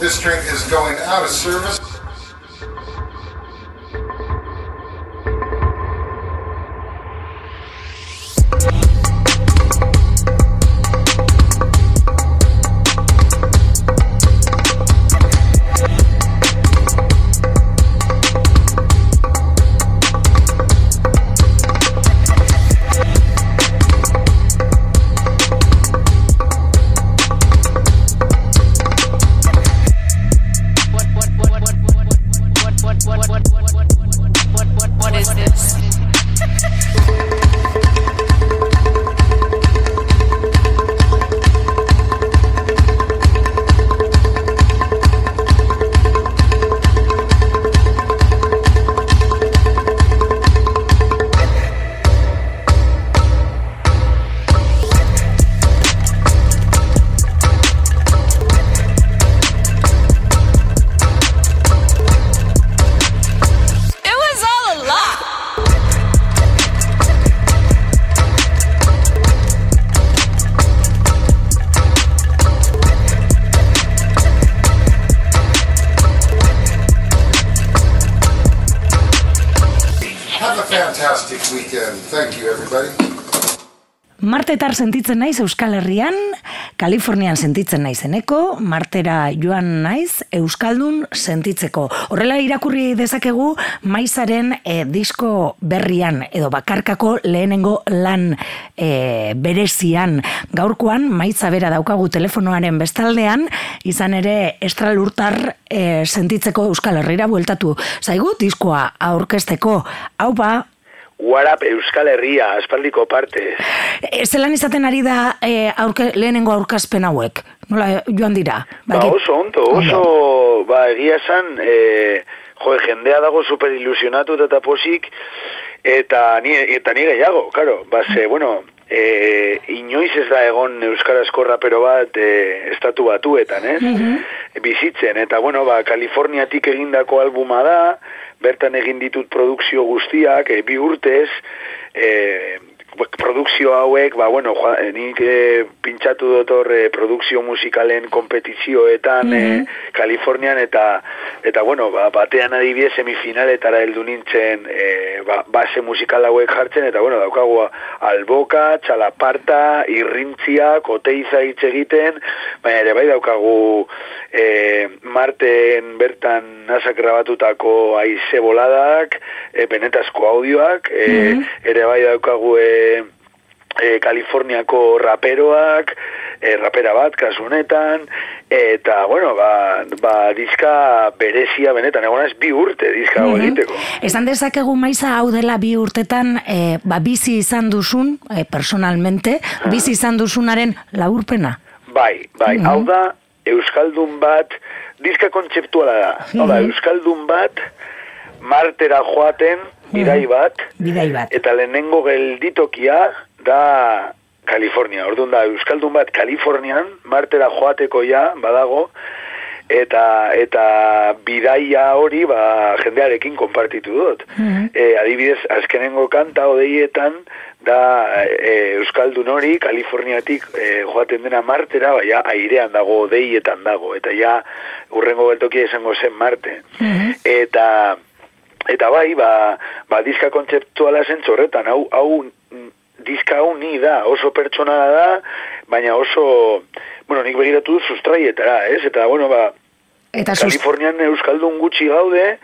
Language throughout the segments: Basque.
This train is going out of service. Fantastic weekend. Thank you, everybody. Martetar sentitzen naiz Euskal Herrian, Kalifornian sentitzen naizeneko, Martera joan naiz Euskaldun sentitzeko. Horrela irakurri dezakegu maizaren e, disko berrian edo bakarkako lehenengo lan e, berezian. Gaurkoan maiza bera daukagu telefonoaren bestaldean, izan ere estralurtar e, sentitzeko Euskal Herrira bueltatu. Zaigu diskoa aurkezteko, hau ba, Warap Euskal Herria, aspaldiko parte. E, zelan izaten ari da e, aurke, lehenengo aurkazpen hauek? Nola joan dira? Ba, oso ondo, oso, ba, egia esan, e, jo, jendea dago super ilusionatu eta posik, eta ni, eta ni gehiago, karo, ba, ze, bueno, e, inoiz ez da egon euskarazko rapero bat e, estatu batuetan, ez? Bizitzen, eta, bueno, ba, Kaliforniatik egindako albuma da, bertan egin ditut produkzio guztiak, e, bi urtez, e, produkzio hauek, ba, bueno, joa, eh, nik e, pintxatu dotor e, produkzio musikalen kompetizioetan e, Kalifornian, eta, eta bueno, ba, batean adibidez semifinaletara heldu nintzen e, ba, base musikal hauek jartzen, eta bueno, daukagu alboka, txalaparta, irrintzia, koteiza hitz egiten, baina ere bai daukagu e, Marten bertan nazak grabatutako aize boladak, e, benetazko audioak, e, ere bai daukagu e, e, Kaliforniako raperoak, e, rapera bat kasu honetan, eta, bueno, ba, ba diska berezia benetan, egon ez bi urte diska hau egiteko. Esan dezakegu maiza hau dela bi urtetan e, ba, bizi izan duzun, e, personalmente, bizi izan duzunaren laburpena. Bai, bai, hau da, Euskaldun bat, diska kontzeptuala da, hau da, Euskaldun bat, martera joaten, bidai bat, Bidai bat. eta lehenengo gelditokia da Kalifornia. Orduan da, Euskaldun bat Kalifornian, martera joateko ja, badago, eta eta bidaia hori ba, jendearekin konpartitu dut. e, adibidez, azkenengo kanta odeietan, da e, Euskaldun hori Kaliforniatik e, joaten dena martera, baina airean dago, odeietan dago, eta ja urrengo geltokia izango zen Marte. Eta eta bai, ba, ba diska kontzeptuala zentzu horretan, hau, hau mm, diska hau ni da, oso pertsonala da, baina oso, bueno, nik begiratu dut sustraietara, ez? Eta, bueno, ba, Eta sus... Kalifornian euskaldun gutxi gaude,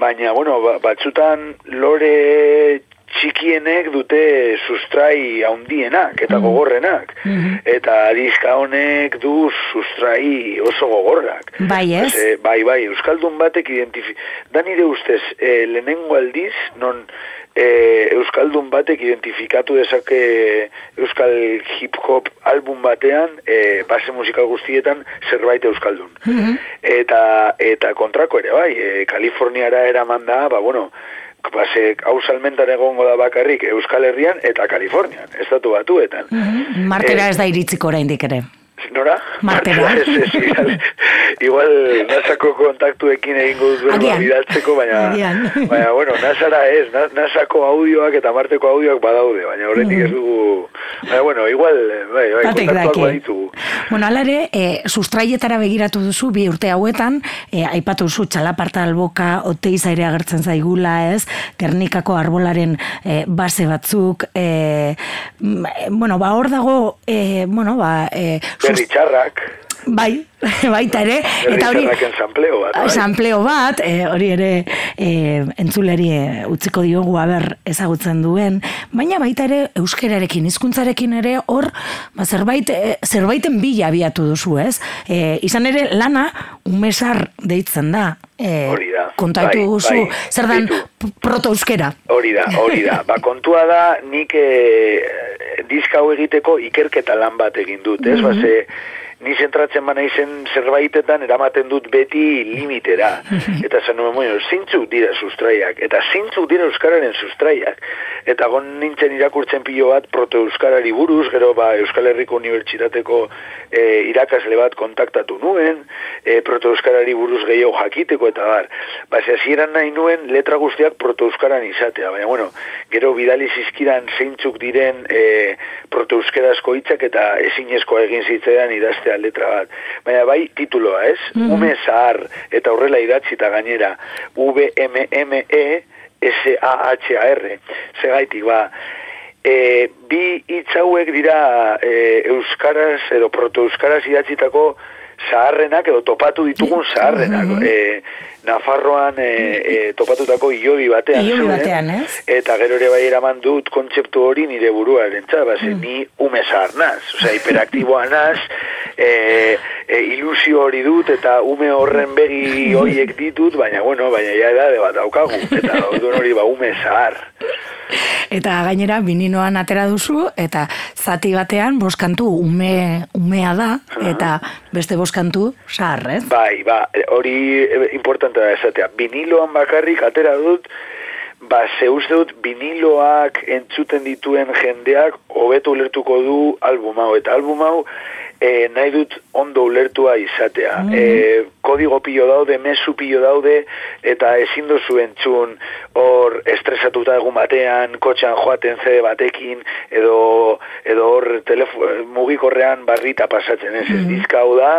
baina, bueno, ba, batzutan lore txikienek dute sustrai haundienak eta gogorrenak. Eta diska honek du sustrai oso gogorrak. Bai, ez? Ze, bai, bai, euskaldun batek identifi... Da nire ustez, e, lehenengo aldiz, non e, euskaldun batek identifikatu dezake euskal hip-hop album batean, e, base musikal guztietan, zerbait euskaldun. Eta, eta kontrako ere, bai, e, Kaliforniara eraman da, ba, bueno, base, hau salmentan egongo da bakarrik Euskal Herrian eta Kalifornian, estatu batuetan. Martera ez da iritziko oraindik ere. Nora? Martera. Ez, ez, igual, igual nasako kontaktuekin egingo dut Agian. bidaltzeko, baina, Agian. baina, bueno, nasara ez, na- nasako audioak eta marteko audioak badaude, baina horretik ez dugu, baina, bueno, igual, bai, bai, Batek kontaktuak daki. baditugu. Bueno, alare, e, sustraietara begiratu duzu, bi urte hauetan, e, aipatu duzu txalaparta alboka, oteiza ere agertzen zaigula, ez? Gernikako arbolaren e, base batzuk, e, bueno, ba, hor dago, e, bueno, ba, e, Berri txarrak, bai, baita ere, eta hori, sampleo bat, bai. Sampleo bat, e, hori ere e, entzuleri e, utziko diogu aber ezagutzen duen, baina baita ere euskerarekin, hizkuntzarekin ere hor ba, zerbait, e, zerbaiten bila abiatu duzu, ez? E, izan ere lana umesar deitzen da. E, Hori da, Kontatu bai, duzu, bai. zer dan proto-euskera. Hori da, hori da. Ba, kontua da, nik e, diska egiteko ikerketa lan bat egin dut, ez? Ba, ze, ni zentratzen bana izen zerbaitetan eramaten dut beti limitera. Eta zen nuen, bueno, zintzuk dira sustraiak, eta zintzuk dira euskararen sustraiak. Eta gon nintzen irakurtzen pilo bat proto-euskarari buruz, gero ba, Euskal Herriko Unibertsitateko e, irakasle bat kontaktatu nuen, e, proto-euskarari buruz gehiago jakiteko eta bar. Ba, ze hasieran nahi nuen letra guztiak proto-euskaran izatea, baina bueno, gero bidali zizkidan zeintzuk diren e, proto-euskarazko hitzak eta ezinezkoa egin zitzaidan idaztea letra bat. Baina bai tituloa, ez? Ume zahar eta horrela idatzi eta gainera V-M-M-E S-A-H-A-R. Segaitik, ba, e, bi hitz hauek dira e, euskaraz edo proto-euskaraz idatzitako zaharrenak edo topatu ditugun zaharrenak. E, Nafarroan e, e, topatutako iobi batean zeuden, batean, ez? eta gero ere bai eraman dut kontzeptu hori nire buruaren tza, ba, ze ni ume zahar naz, osea, hiperaktiboa naz, e, e, ilusio hori dut, eta ume horren begi horiek ditut, baina, bueno, baina ja edade bat daukagu, eta orduan hori ba, ume zahar. Eta gainera vininoan atera duzu eta zati batean boskantu ume, umea da eta beste boskantu sahar, ez? Bai, ba, hori e, importante da esatea. Viniloan bakarrik atera dut, ba, ze uste dut viniloak entzuten dituen jendeak hobeto ulertuko du album hau. Eta album hau e, nahi dut ondo ulertua izatea. E, kodigo pilo daude, mesu pilo daude, eta ezin duzu entzun hor estresatuta egun batean, kotxan joaten zede batekin, edo, edo hor mugikorrean barrita pasatzen ez, ez dizka hau da,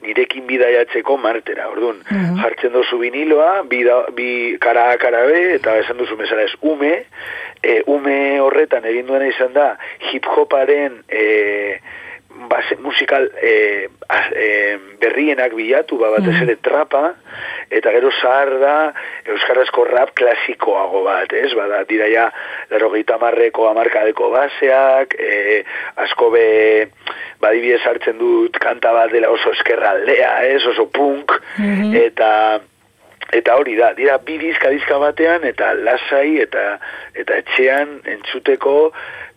nirekin bidaiatzeko martera, orduan, jartzen duzu viniloa, bi, da, bi kara kara be, eta esan duzu mesara ez ume, e, ume horretan egin duena izan da, hip-hoparen e, base musikal e, a- e, berrienak bilatu, ba, batez ere trapa, eta gero zahar da Euskarazko rap klasikoago bat, ez? Bada, dira ja, laro marreko amarkadeko baseak, e, asko be, badibidez hartzen dut kanta bat dela oso eskerraldea, ez? Oso punk, eta eta hori da, dira bi dizka dizka batean eta lasai eta eta etxean entzuteko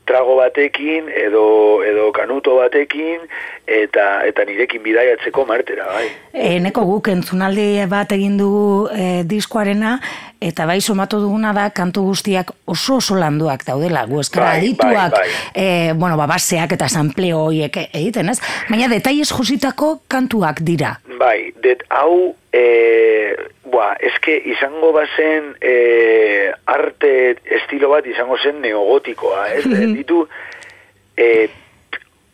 trago batekin edo edo kanuto batekin eta eta nirekin bidaiatzeko martera bai. E, neko guk entzunaldi bat egin dugu e, diskoarena eta bai somatu duguna da kantu guztiak oso oso landuak daudela, gu eskara Bai, adituak, bai, E, bueno, ba, baseak eta sampleo horiek egiten, ez? Baina detaiez jositako kantuak dira. Bai, det hau e, boa, eske izango bazen e, arte estilo bat izango zen neogotikoa, ez? ditu e,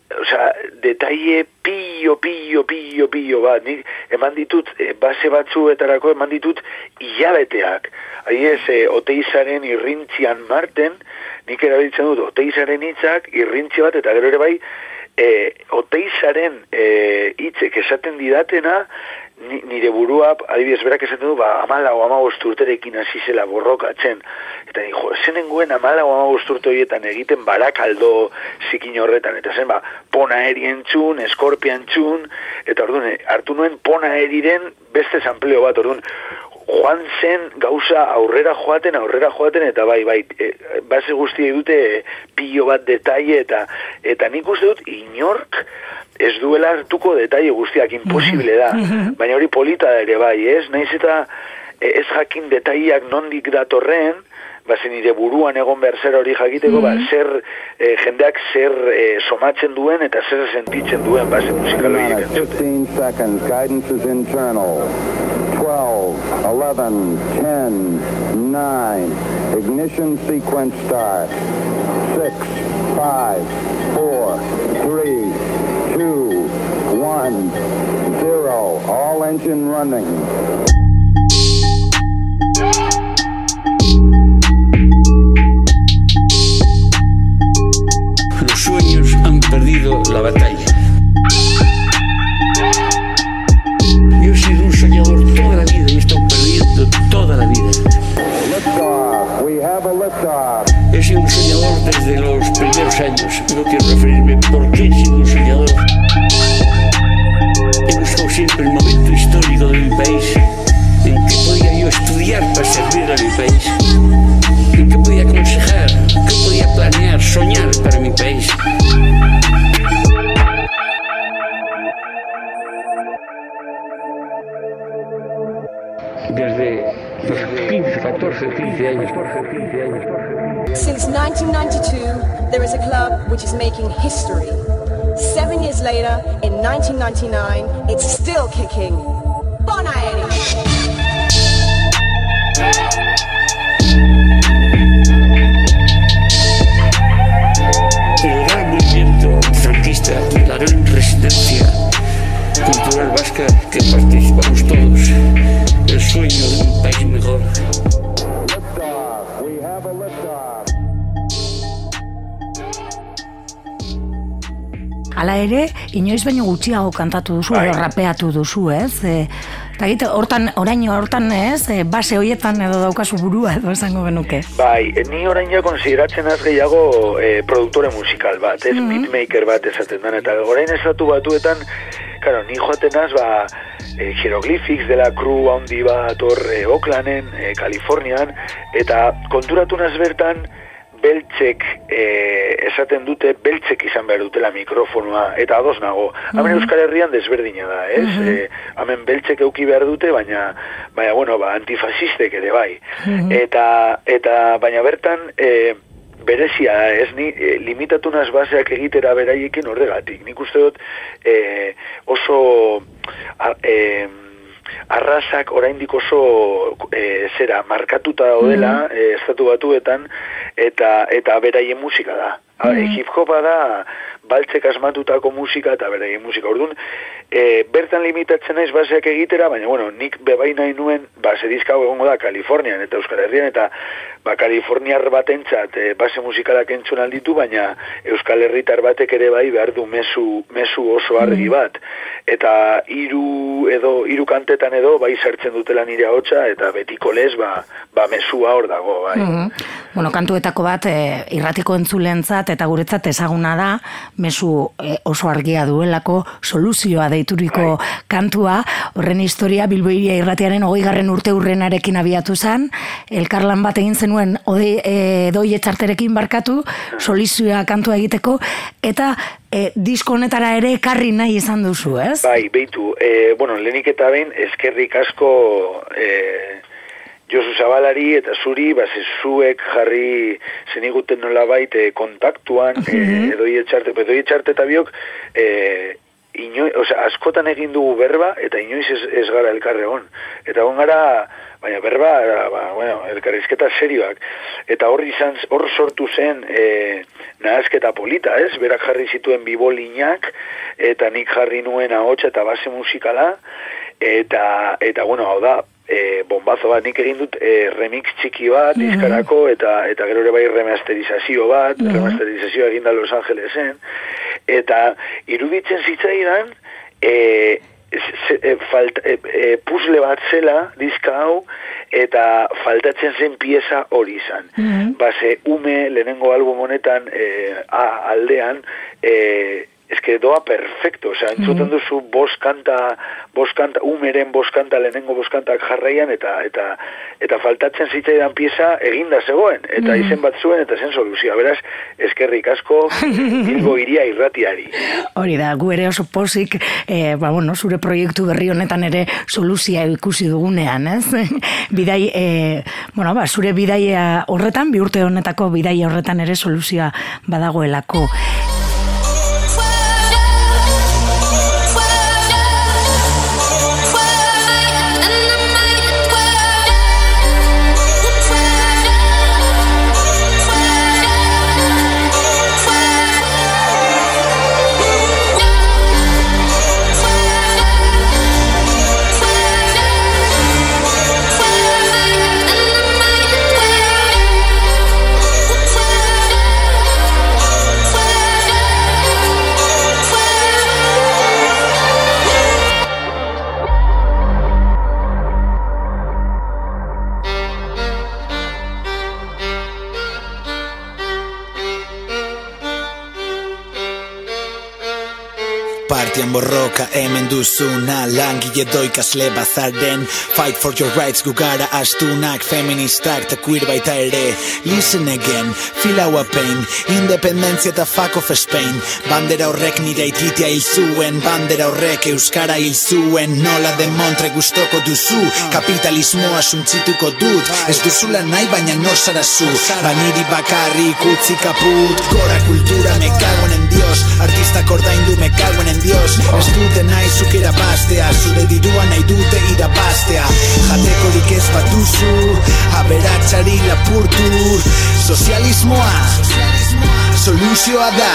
Osea, detaile pillo, pillo, pillo, pillo bat. Nik eman ditut, e, base batzuetarako eman ditut hilabeteak. Adibidez, e, oteizaren irrintzian marten, nik erabiltzen dut oteizaren hitzak, irrintzi bat, eta gero ere bai, e, oteizaren e, hitzek esaten didatena, nire burua, adibidez, berak esaten du, ba, amala o amabost urterekin hasi zela borrokatzen. Eta ni, jo, zen nengoen amala o amabost urte horietan egiten barakaldo zikin horretan. Eta zen, ba, pona eri entzun, eskorpia entzun, eta orduan, eh, hartu nuen pona eriren beste sampleo bat, orduan, joan zen gauza aurrera joaten, aurrera joaten, eta bai, bai, e, base guztiek dute e, pilo bat detaile, eta eta nik uste dut inork ez duela hartuko detaile guztiak, imposible da. Baina hori polita da ere bai, ez? Naiz eta e, ez jakin detaiak nondik datorren, ba, nire buruan egon behar zer hori jakiteko, ba, zer e, jendeak zer e, somatzen duen eta zer sentitzen duen base musikal horiek entzuten. 15 seconds. Guidance is internal. 12, 11, 10, 9. Ignition sequence start. 6, 5, 4, 3, 2, 1, 0. All engine running. Los sueños han perdido la batalla. Yo he sido un soñador toda la vida y he estado perdiendo toda la vida. We have a. He sido un soñador desde los primeros años. No quiero referirme por qué he sido un soñador. Siempre el momento histórico de mi país. En qué podía yo estudiar para servir a mi país. En qué podía aconsejar. Qué podía planear, soñar para mi país. Desde los 15, 14, 15 años. 14, 15 años. Since 1992, there is a club which is making history. Seven years later, in 1999, it's still kicking. Bon Aeri! El movimiento franquista, la gran resistencia cultural vasca que participamos Hala ere, inoiz baino gutxiago kantatu duzu, edo rapeatu duzu, ez? E, eta hortan, orain hortan, ez? E, base hoietan edo daukazu burua, edo esango genuke. Bai, eh, ni orain ja konsideratzen az gehiago eh, produktore musikal bat, ez beatmaker bat esaten den, eta orain esatu batuetan, karo, ni joaten az, ba, eh, hieroglyphics dela crew handi bat hor eh, Oaklanden, eh, Kalifornian, eta konturatu naz bertan, beltzek eh, esaten dute beltzek izan behar dutela mikrofonoa eta ados nago. Hemen Euskal Herrian desberdina da, ez? Eh, hemen beltzek euki behar dute, baina baina bueno, ba antifasistek ere bai. Eta eta baina bertan eh, berezia ez ni eh, limitatu naz baseak egitera beraiekin horregatik. Nik uste dut eh, oso a, eh, arrazak oraindik oso e, zera markatuta daudela e, estatu batuetan eta eta beraien musika da. Mm Hip hopa da baltzek asmatutako musika eta beraien musika. Orduan, e, bertan limitatzen naiz baseak egitera, baina bueno, nik bebai nahi nuen base diska hau egongo da Kalifornian eta Euskal Herrian eta ba Kaliforniar batentzat e, base musikalak entzun alditu, baina Euskal Herritar batek ere bai behar du mezu, mezu oso argi bat eta hiru edo hiru kantetan edo bai sartzen dutela nire ahotsa eta betiko lez ba, ba mezua hor dago bai. Mhm. Bueno, kantuetako bat e, irratiko entzulentzat eta guretzat ezaguna da, mezu e, oso argia duelako soluzioa deituriko kantua, horren historia Bilboiria irratiaren hogeigarren urte urrenarekin abiatu zen, elkarlan bat egin zenuen ode, e, doi etxarterekin barkatu, soluzioa kantua egiteko, eta e, disko honetara ere ekarri nahi izan duzu, ez? Bai, beitu, e, bueno, lehenik eta behin, eskerrik asko e, Josu Zabalari eta zuri, base zuek jarri zeniguten nola baite kontaktuan, e, edoi etxarte, edoi etxarte eta biok, e, inoi, osea, askotan egin dugu berba, eta inoiz ez, ez gara elkarre hon. Eta hon gara, baina berba, ba, bueno, elkarrizketa serioak. Eta hor izan, hor sortu zen e, nahazketa polita, ez? Berak jarri zituen bibolinak, eta nik jarri nuen ahotsa eta base musikala, eta, eta bueno, hau da, e, bombazo bat nik egin dut e, remix txiki bat diskarako eta eta gero ere bai remasterizazio bat, remasterizazioa egin da Los Angelesen. Eta iruditzen zitzaidan e, ze, e, falt, e, e, puzzle bat zela diska hau eta faltatzen zen pieza hori izan. Base ume lehenengo album honetan e, a, aldean e, eske doa perfecto, osea, entzuten duzu bos kanta, bos kanta, umeren bos kanta, lehenengo bos kantak jarraian, eta, eta, eta faltatzen zitzaidan pieza eginda zegoen, eta izen bat zuen, eta zen soluzioa, beraz, eskerrik asko, Bilbo iria irratiari. Hori da, gu ere oso pozik, e, ba, bueno, zure proiektu berri honetan ere soluzia ikusi dugunean, ez? Bidai, e, bueno, ba, zure bidaia horretan, bi urte honetako bidaia horretan ere soluzioa badagoelako. Partian borroka hemen duzuna Langile doikasle bazaren Fight for your rights gu gara astunak Feministak eta queer baita ere. Listen again, feel our pain Independentzia eta fuck of Spain. Bandera horrek nire ititia hil zuen Bandera horrek euskara hil zuen. Nola de montre gustoko duzu Kapitalismoa suntzituko dut. Ez duzula nahi baina nor zara zu. Baniri bakarrik utzi kaput Gora kultura me cago en Dios. Artistak ordaindu me cago en Dios Ez dute nahi zuk irabaztea. Zure dirua nahi dute irabaztea. Jatekorik ez bat duzu Aberatzari lapurtu Sozialismoa Soluzioa da.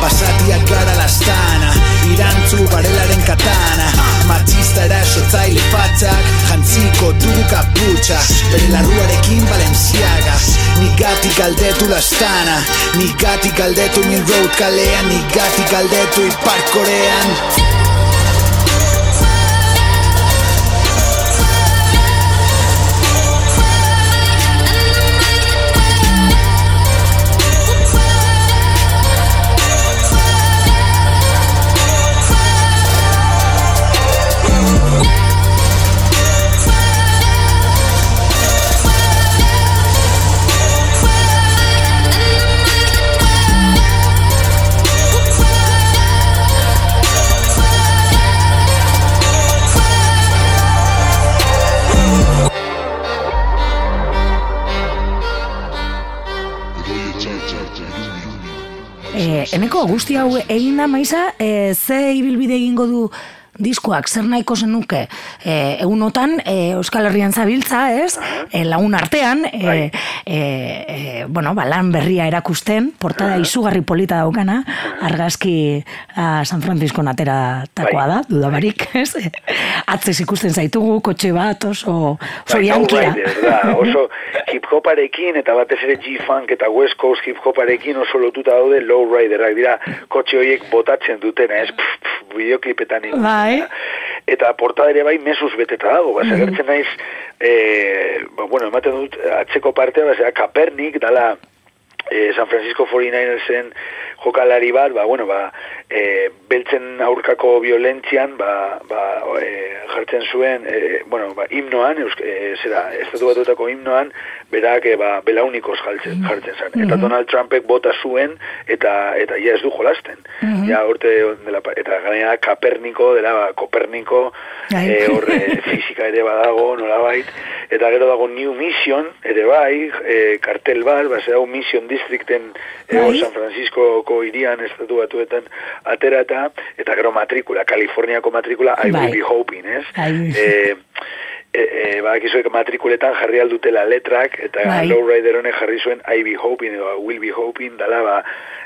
Basatiak gara lastana Irantzu barelaren katana. Matxista erasotzaile fatzak Jantziko dugu kaputxa. Bere larruarekin Balenciaga. Nigatik galdetu lastana Nigatik galdetu Mill Road kalean Nigatik galdetu Ipar Korean guzti hau egin da maiza, e, ze ibilbide egingo du diskoak, zer nahiko zenuke e, egunotan e, Euskal Herrian zabiltza, ez? E, lagun artean, e, e, e, bueno, ba, lan berria erakusten, portada izugarri polita daukana, argazki a, San Francisco natera takoa da, dudabarik, ez? Atzez ikusten zaitugu, kotxe bat, oso, oso Bai, lowrider, da, oso hip hoparekin eta batez ere G-Funk eta West Coast hip hoparekin oso lotuta daude lowriderak dira kotxe horiek botatzen dutena, ez? Pff, pff, bideoklipetan ikusten Bai. dena. Eta portada ere bai mesuz beteta dago, basa gertzen naiz, e, ba, bueno, ematen dut atzeko partea, basa, Kapernik, dala, e, San Francisco 49ersen jokalari bat, ba, bueno, ba, e, beltzen aurkako violentzian, ba, ba, e, jartzen zuen, e, bueno, ba, himnoan, eusk, e, zera, estatu batutako himnoan, berak, e, ba, belaunikos jartzen, jartzen zen. Eta Donald Trumpek bota zuen, eta, eta ja ez du jolasten. Ja, urte, dela, eta gainera Kaperniko, dela, ba, Koperniko, e, horre fizika ere badago, nolabait, eta gero dago New Mission, ere bai, e, kartel bat, ba, hau Mission Districten e, Bai. San Franciscoko irian estatu batuetan atera eta, eta gero matrikula, Kaliforniako matrikula, I Bai. will be hoping, ez? Bai. E, e, e, badakizuek matrikuletan jarri aldutela letrak, eta Bai. lowrider honek jarri zuen I be hoping, edo I will be hoping, dala, ba,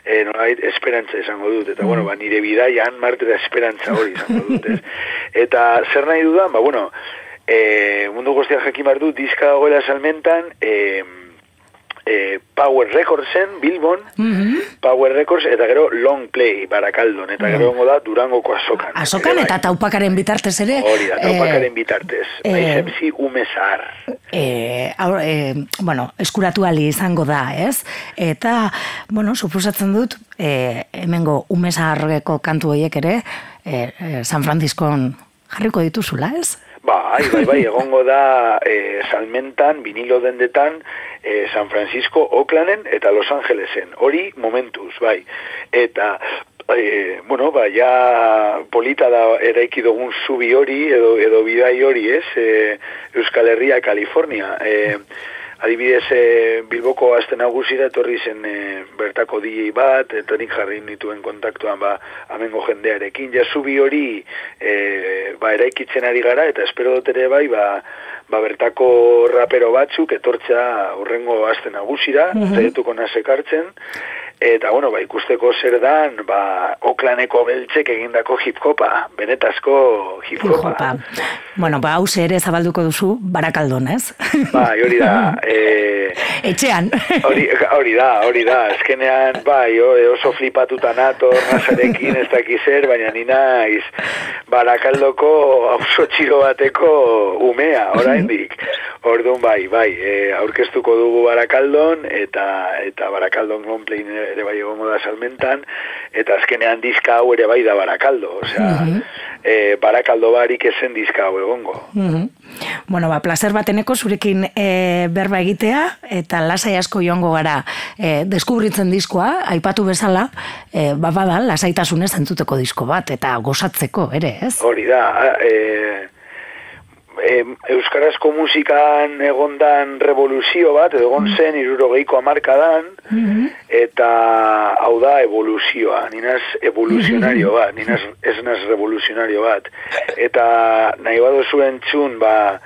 e, nolabait, esperantza esango dut, eta, bueno, ba, nire bidaian, martera esperantza hori izango dut, ez? Eta, zer nahi dudan, ba, bueno, e, mundu guztiak jakin behar du, diska dagoela salmentan, e, e, Power Recordsen, Bilbon, Power Records, eta gero Long Play, Barakaldon, eta gero gongo da Durangoko azokan. Azokan Ere eta bai. taupakaren bitartez ere. Hori da, taupakaren bitartez. eh, Maizemzi ume zahar. e, aur, e, bueno, eskuratu ali izango da, ez? Eta, bueno, suposatzen dut, e, hemengo ume zaharreko kantu horiek ere, e, e, San Franciscon jarriko dituzula, ez? Bai, bai, bai, egongo da e, salmentan, vinilo dendetan, e, San Francisco, Oaklanden eta Los Angelesen. Hori momentuz, bai. Eta, e, bueno, ba, ja polita da eraiki dugun zubi hori, edo, edo bidai hori, ez? E, Euskal Herria, Kalifornia. E, Adibidez, e, Bilboko azte nagusira etorri zen e, bertako DJ bat, eta nik jarri nituen kontaktuan ba, amengo jendearekin. Ja, zubi hori e, ba, eraikitzen ari gara, eta espero dut ere bai, ba, ba, bertako rapero batzuk etortza urrengo azte nagusira, mm -hmm. nasekartzen, eta bueno, ba, ikusteko zer dan, ba, oklaneko beltzek egindako hip-hopa, benetazko hip-hopa. Jopa. Bueno, ba, hause ere zabalduko duzu, barakaldon, ez? Bai, hori da. E, Etxean. hori, hori da, hori da. Azkenean, bai, oso flipatuta nator, nazarekin ez dakiz zer, baina ni naiz barakaldoko auzo txiro bateko umea, oraindik. Orduan, bai, bai, e, aurkeztuko dugu barakaldon, eta eta barakaldon gonplein ere bai egongo da salmentan, eta azkenean diska hau ere bai da barakaldo, osea, e, barakaldo barik esen diska hau egongo. Mhm. Bueno, ba, placer bateneko zurekin e, berba egitea, eta lasai asko joango gara e, deskubritzen diskoa, aipatu bezala, e, ba, bada, lasaitasunez entzuteko disko bat, eta gozatzeko, ere, ez? Hori da, e, e, Euskarazko musikan egondan revoluzio bat, egon zen irurogeiko amarkadan, eta hau da evoluzioa, ninaz evoluzionario bat, ninaz ez naz revoluzionario bat. Eta nahi badozu entzun, ba,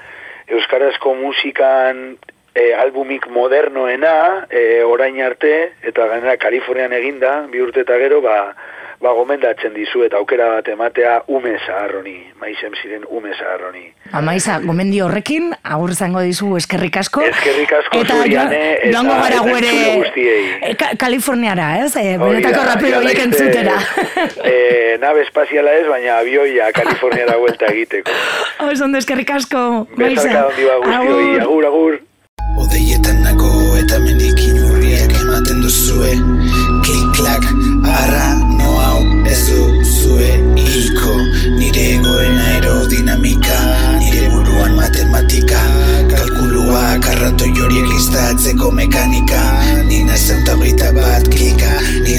Euskarazko musikan e, albumik modernoena, e, orain arte, eta gainera Kalifornian eginda, bi urte eta gero, ba, ba gomendatzen dizu eta aukera bat ematea ume zaharroni, maizem ziren ume zaharroni. Amaiza, gomendio horrekin, agur zango dizu eskerrik asko. Eskerrik asko eta zuriane, eta- joango gara eta gu ere entzule guztiei. e, Ka- Kaliforniara, ez? E, benetako ja horiek entzutera. eh, nabe espaziala ez, baina abioia Kaliforniara vuelta egiteko. Oso ondo eskerrik asko, Bezarka handi ba guztioi, agur, agur. Odeietan nago eta mendik inurriak ematen duzue Kalkuluak, arrato horiek listatzeko mekanika. Nina zeuta bat klika, nire